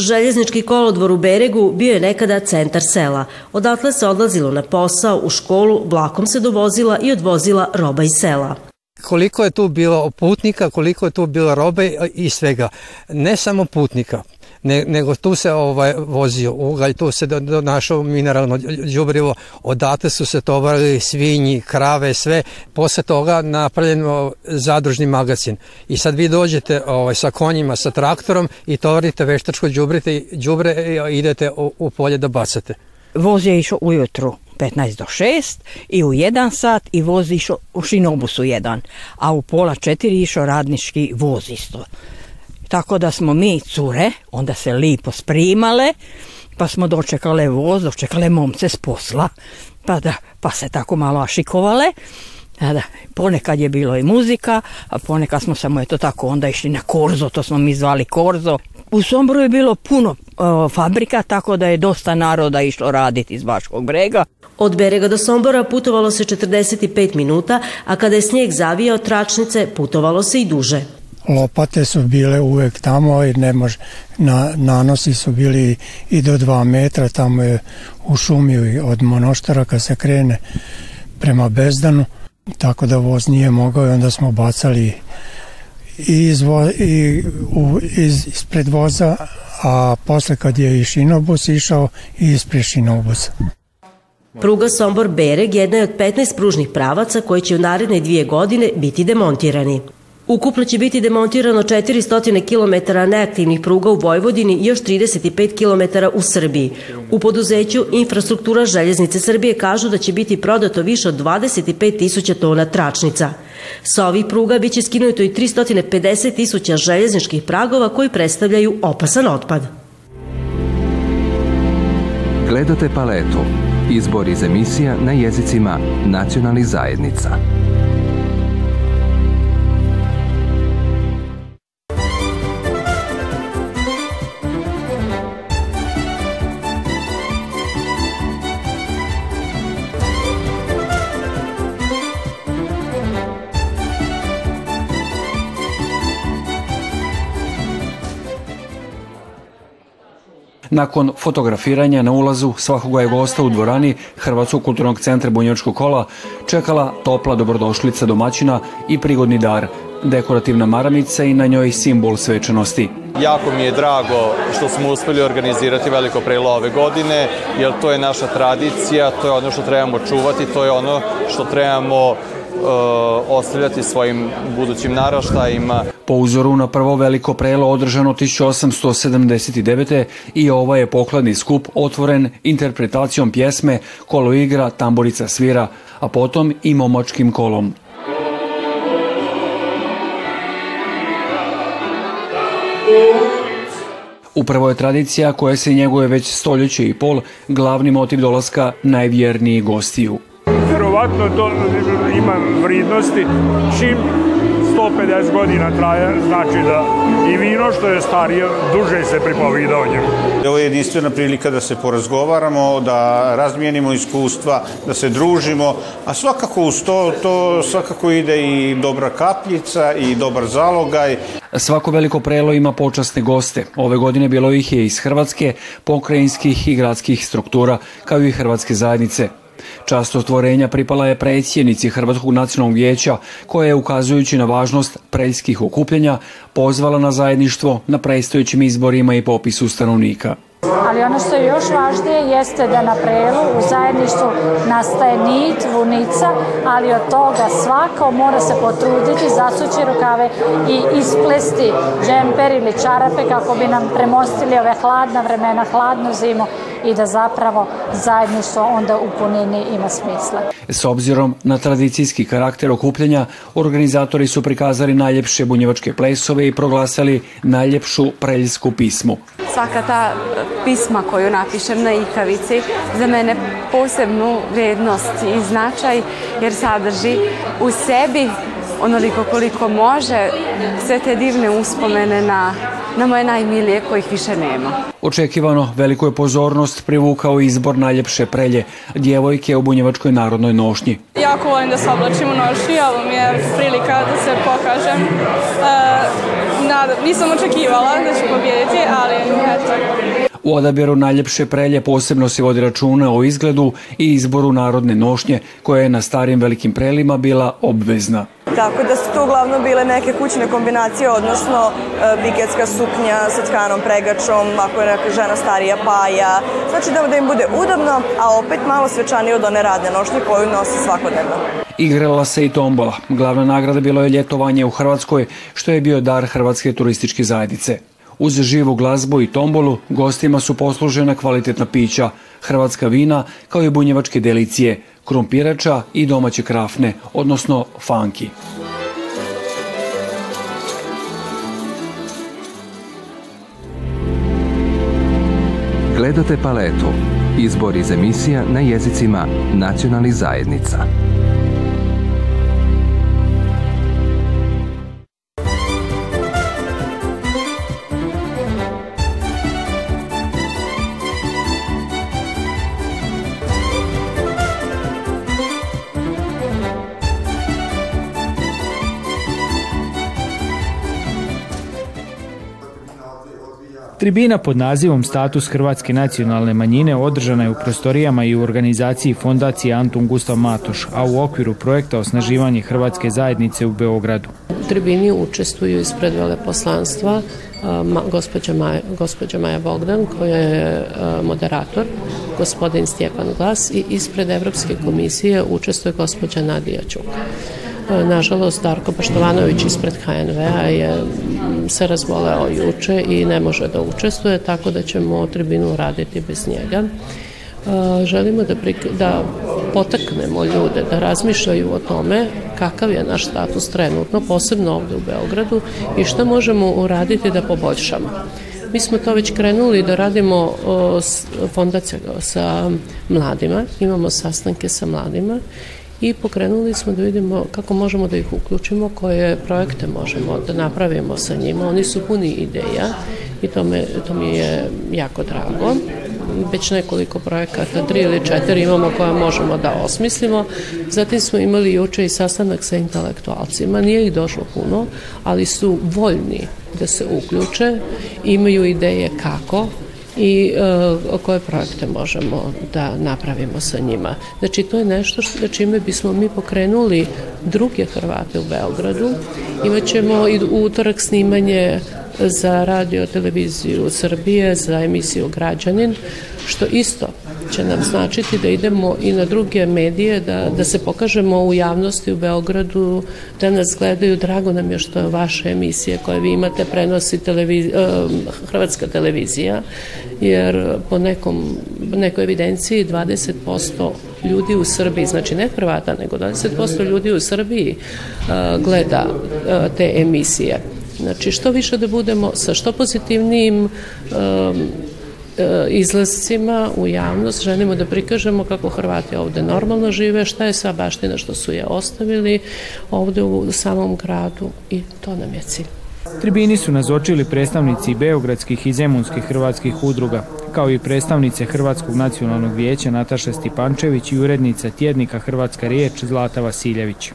Željeznički kolodvor u Beregu bio je nekada centar sela. Odatle se odlazilo na posao, u školu, vlakom se dovozila i odvozila roba iz sela koliko je tu bilo putnika, koliko je tu bilo robe i svega. Ne samo putnika, ne, nego tu se ovaj vozio ugalj, tu se donašao mineralno đubrivo, odatle su se tovarili svinji, krave, sve. Posle toga napravljen zadružni magazin. I sad vi dođete ovaj, sa konjima, sa traktorom i tovarite veštačko đubrite, đubre i idete u, u polje da bacate. Voz je išao ujutru 15 do 6 i u 1 sat i voz išao u šinobusu 1, a u pola 4 išao radnički voz isto. Tako da smo mi cure, onda se lipo sprimale, pa smo dočekale voz, dočekale momce s posla, pa, da, pa se tako malo ašikovale. A da, ponekad je bilo i muzika, a ponekad smo samo eto tako onda išli na korzo, to smo mi zvali korzo. U Somboru je bilo puno o, fabrika, tako da je dosta naroda išlo raditi iz Baškog brega. Od Berega do Sombora putovalo se 45 minuta, a kada je snijeg zavijao tračnice, putovalo se i duže lopate su bile uvek tamo i ne može, na, nanosi su bili i do dva metra, tamo je u šumi od monoštara kad se krene prema Bezdanu, tako da voz nije mogao i onda smo bacali i, iz, i u, iz, ispred voza, a posle kad je i šinobus išao i ispred šinobusa. Pruga Sombor-Bereg jedna je od 15 pružnih pravaca koji će u naredne dvije godine biti demontirani. Ukupno će biti demontirano 400 km neaktivnih pruga u Vojvodini i još 35 km u Srbiji. U poduzeću Infrastruktura željeznice Srbije kažu da će biti prodato više od 25 tisuća tona tračnica. Sa ovih pruga biće skinuto i 350 tisuća željezničkih pragova koji predstavljaju opasan otpad. Gledate paletu. Izbor iz emisija na jezicima nacionalnih zajednica. Nakon fotografiranja na ulazu svakoga je gosta u dvorani Hrvatskog kulturnog centra Bunjevačkog kola čekala topla dobrodošlica domaćina i prigodni dar, dekorativna maramica i na njoj simbol svečanosti. Jako mi je drago što smo uspeli organizirati veliko prelo ove godine, jer to je naša tradicija, to je ono što trebamo čuvati, to je ono što trebamo ostavljati svojim budućim naraštajima. Po uzoru na prvo veliko prelo održano 1879. i ovo je pokladni skup otvoren interpretacijom pjesme Kolo igra, tamborica svira, a potom i momočkim kolom. Upravo je tradicija koja se njeguje već stoljeće i pol glavni motiv dolaska najvjernijih gostiju verovatno to ima vridnosti čim 150 godina traje, znači da i vino što je starije, duže se pripovida o njemu. Ovo je jedinstvena prilika da se porazgovaramo, da razmijenimo iskustva, da se družimo, a svakako uz to, to svakako ide i dobra kapljica i dobar zalogaj. Svako veliko prelo ima počasne goste. Ove godine bilo ih je iz Hrvatske, pokrajinskih i gradskih struktura, kao i Hrvatske zajednice. Čast otvorenja pripala je predsjednici Hrvatskog nacionalnog vijeća koja je ukazujući na važnost preljskih okupljenja pozvala na zajedništvo na predstojećim izborima i popisu stanovnika. Ali ono što je još važnije jeste da na prelu u zajedništvu nastaje nit, vunica, ali od toga svako mora se potruditi, zasući rukave i isplesti džemper ili čarape kako bi nam premostili ove hladna vremena, hladnu zimu i da zapravo zajedništvo onda u punini ima smisla. S obzirom na tradicijski karakter okupljenja, organizatori su prikazali najljepše bunjevačke plesove i proglasali najljepšu preljsku pismu. Svaka ta pisma koju napišem na ikavici za mene posebnu vrednost i značaj jer sadrži u sebi onoliko koliko može sve te divne uspomene na, na moje najmilije kojih više nema. Očekivano veliku je pozornost privukao izbor najljepše prelje djevojke u Bunjevačkoj narodnoj nošnji. Jako volim da se oblačim u nošnji, ovo mi je prilika da se pokažem. E, nada, nisam očekivala da ću pobjediti, ali eto, U odabiru najljepše prelje posebno se vodi računa o izgledu i izboru narodne nošnje koja je na starim velikim prelima bila obvezna. Tako da su to uglavnom bile neke kućne kombinacije, odnosno e, biketska suknja sa tkanom pregačom, ako je neka žena starija paja, znači da, da im bude udobno, a opet malo svečanije od one radne nošnje koju nosi svakodnevno. Igrala se i tombola. Glavna nagrada bilo je ljetovanje u Hrvatskoj, što je bio dar Hrvatske turističke zajednice. Uz živu glazbu i tombolu gostima su poslužena kvalitetna pića, hrvatska vina kao i bunjevačke delicije, krumpirača i domaće krafne, odnosno fanki. Gledate paletu. Izbor iz emisija na jezicima nacionalnih zajednica. Tribina pod nazivom Status Hrvatske nacionalne manjine održana je u prostorijama i u organizaciji fondacije Antun Gustav Matoš, a u okviru projekta Osnaživanje Hrvatske zajednice u Beogradu. U tribini učestvuju ispred veleposlanstva gospođa Maja, gospođa Maja Bogdan koja je moderator, gospodin Stjepan Glas i ispred Evropske komisije učestvuje gospođa Nadija Ćuk. Nažalost, Darko Paštovanović ispred HNV-a je se razboleo juče i ne može da učestvuje, tako da ćemo tribinu raditi bez njega. Želimo da, da potaknemo ljude da razmišljaju o tome kakav je naš status trenutno, posebno ovde u Beogradu i šta možemo uraditi da poboljšamo. Mi smo to već krenuli da radimo fondacija sa mladima, imamo sastanke sa mladima i pokrenuli smo da vidimo kako možemo da ih uključimo, koje projekte možemo da napravimo sa njima. Oni su puni ideja i to, me, to mi je jako drago. Već nekoliko projekata, tri ili četiri imamo koje možemo da osmislimo. Zatim smo imali juče i sastanak sa intelektualcima. Nije ih došlo puno, ali su voljni da se uključe, imaju ideje kako, i uh, koje projekte možemo da napravimo sa njima. Znači, to je nešto što, čime bismo mi pokrenuli druge Hrvate u Beogradu. Imaćemo i utorak snimanje za radio televiziju Srbije, za emisiju Građanin, što isto će nam značiti da idemo i na druge medije, da, da se pokažemo u javnosti u Beogradu, da nas gledaju. Drago nam je što vaše emisije koje vi imate prenosi televiz, Hrvatska televizija, jer po nekom, nekoj evidenciji 20% ljudi u Srbiji, znači ne Hrvata, nego 20% ljudi u Srbiji gleda te emisije. Znači što više da budemo sa što pozitivnijim um, izlascima u javnost želimo da prikažemo kako Hrvati ovde normalno žive, šta je sva baština što su je ostavili ovde u samom gradu i to nam je cilj. Tribini su nazočili predstavnici beogradskih i zemunskih hrvatskih udruga, kao i predstavnice Hrvatskog nacionalnog vijeća Nataša Stipančević i urednica tjednika Hrvatska riječ Zlata Vasiljević.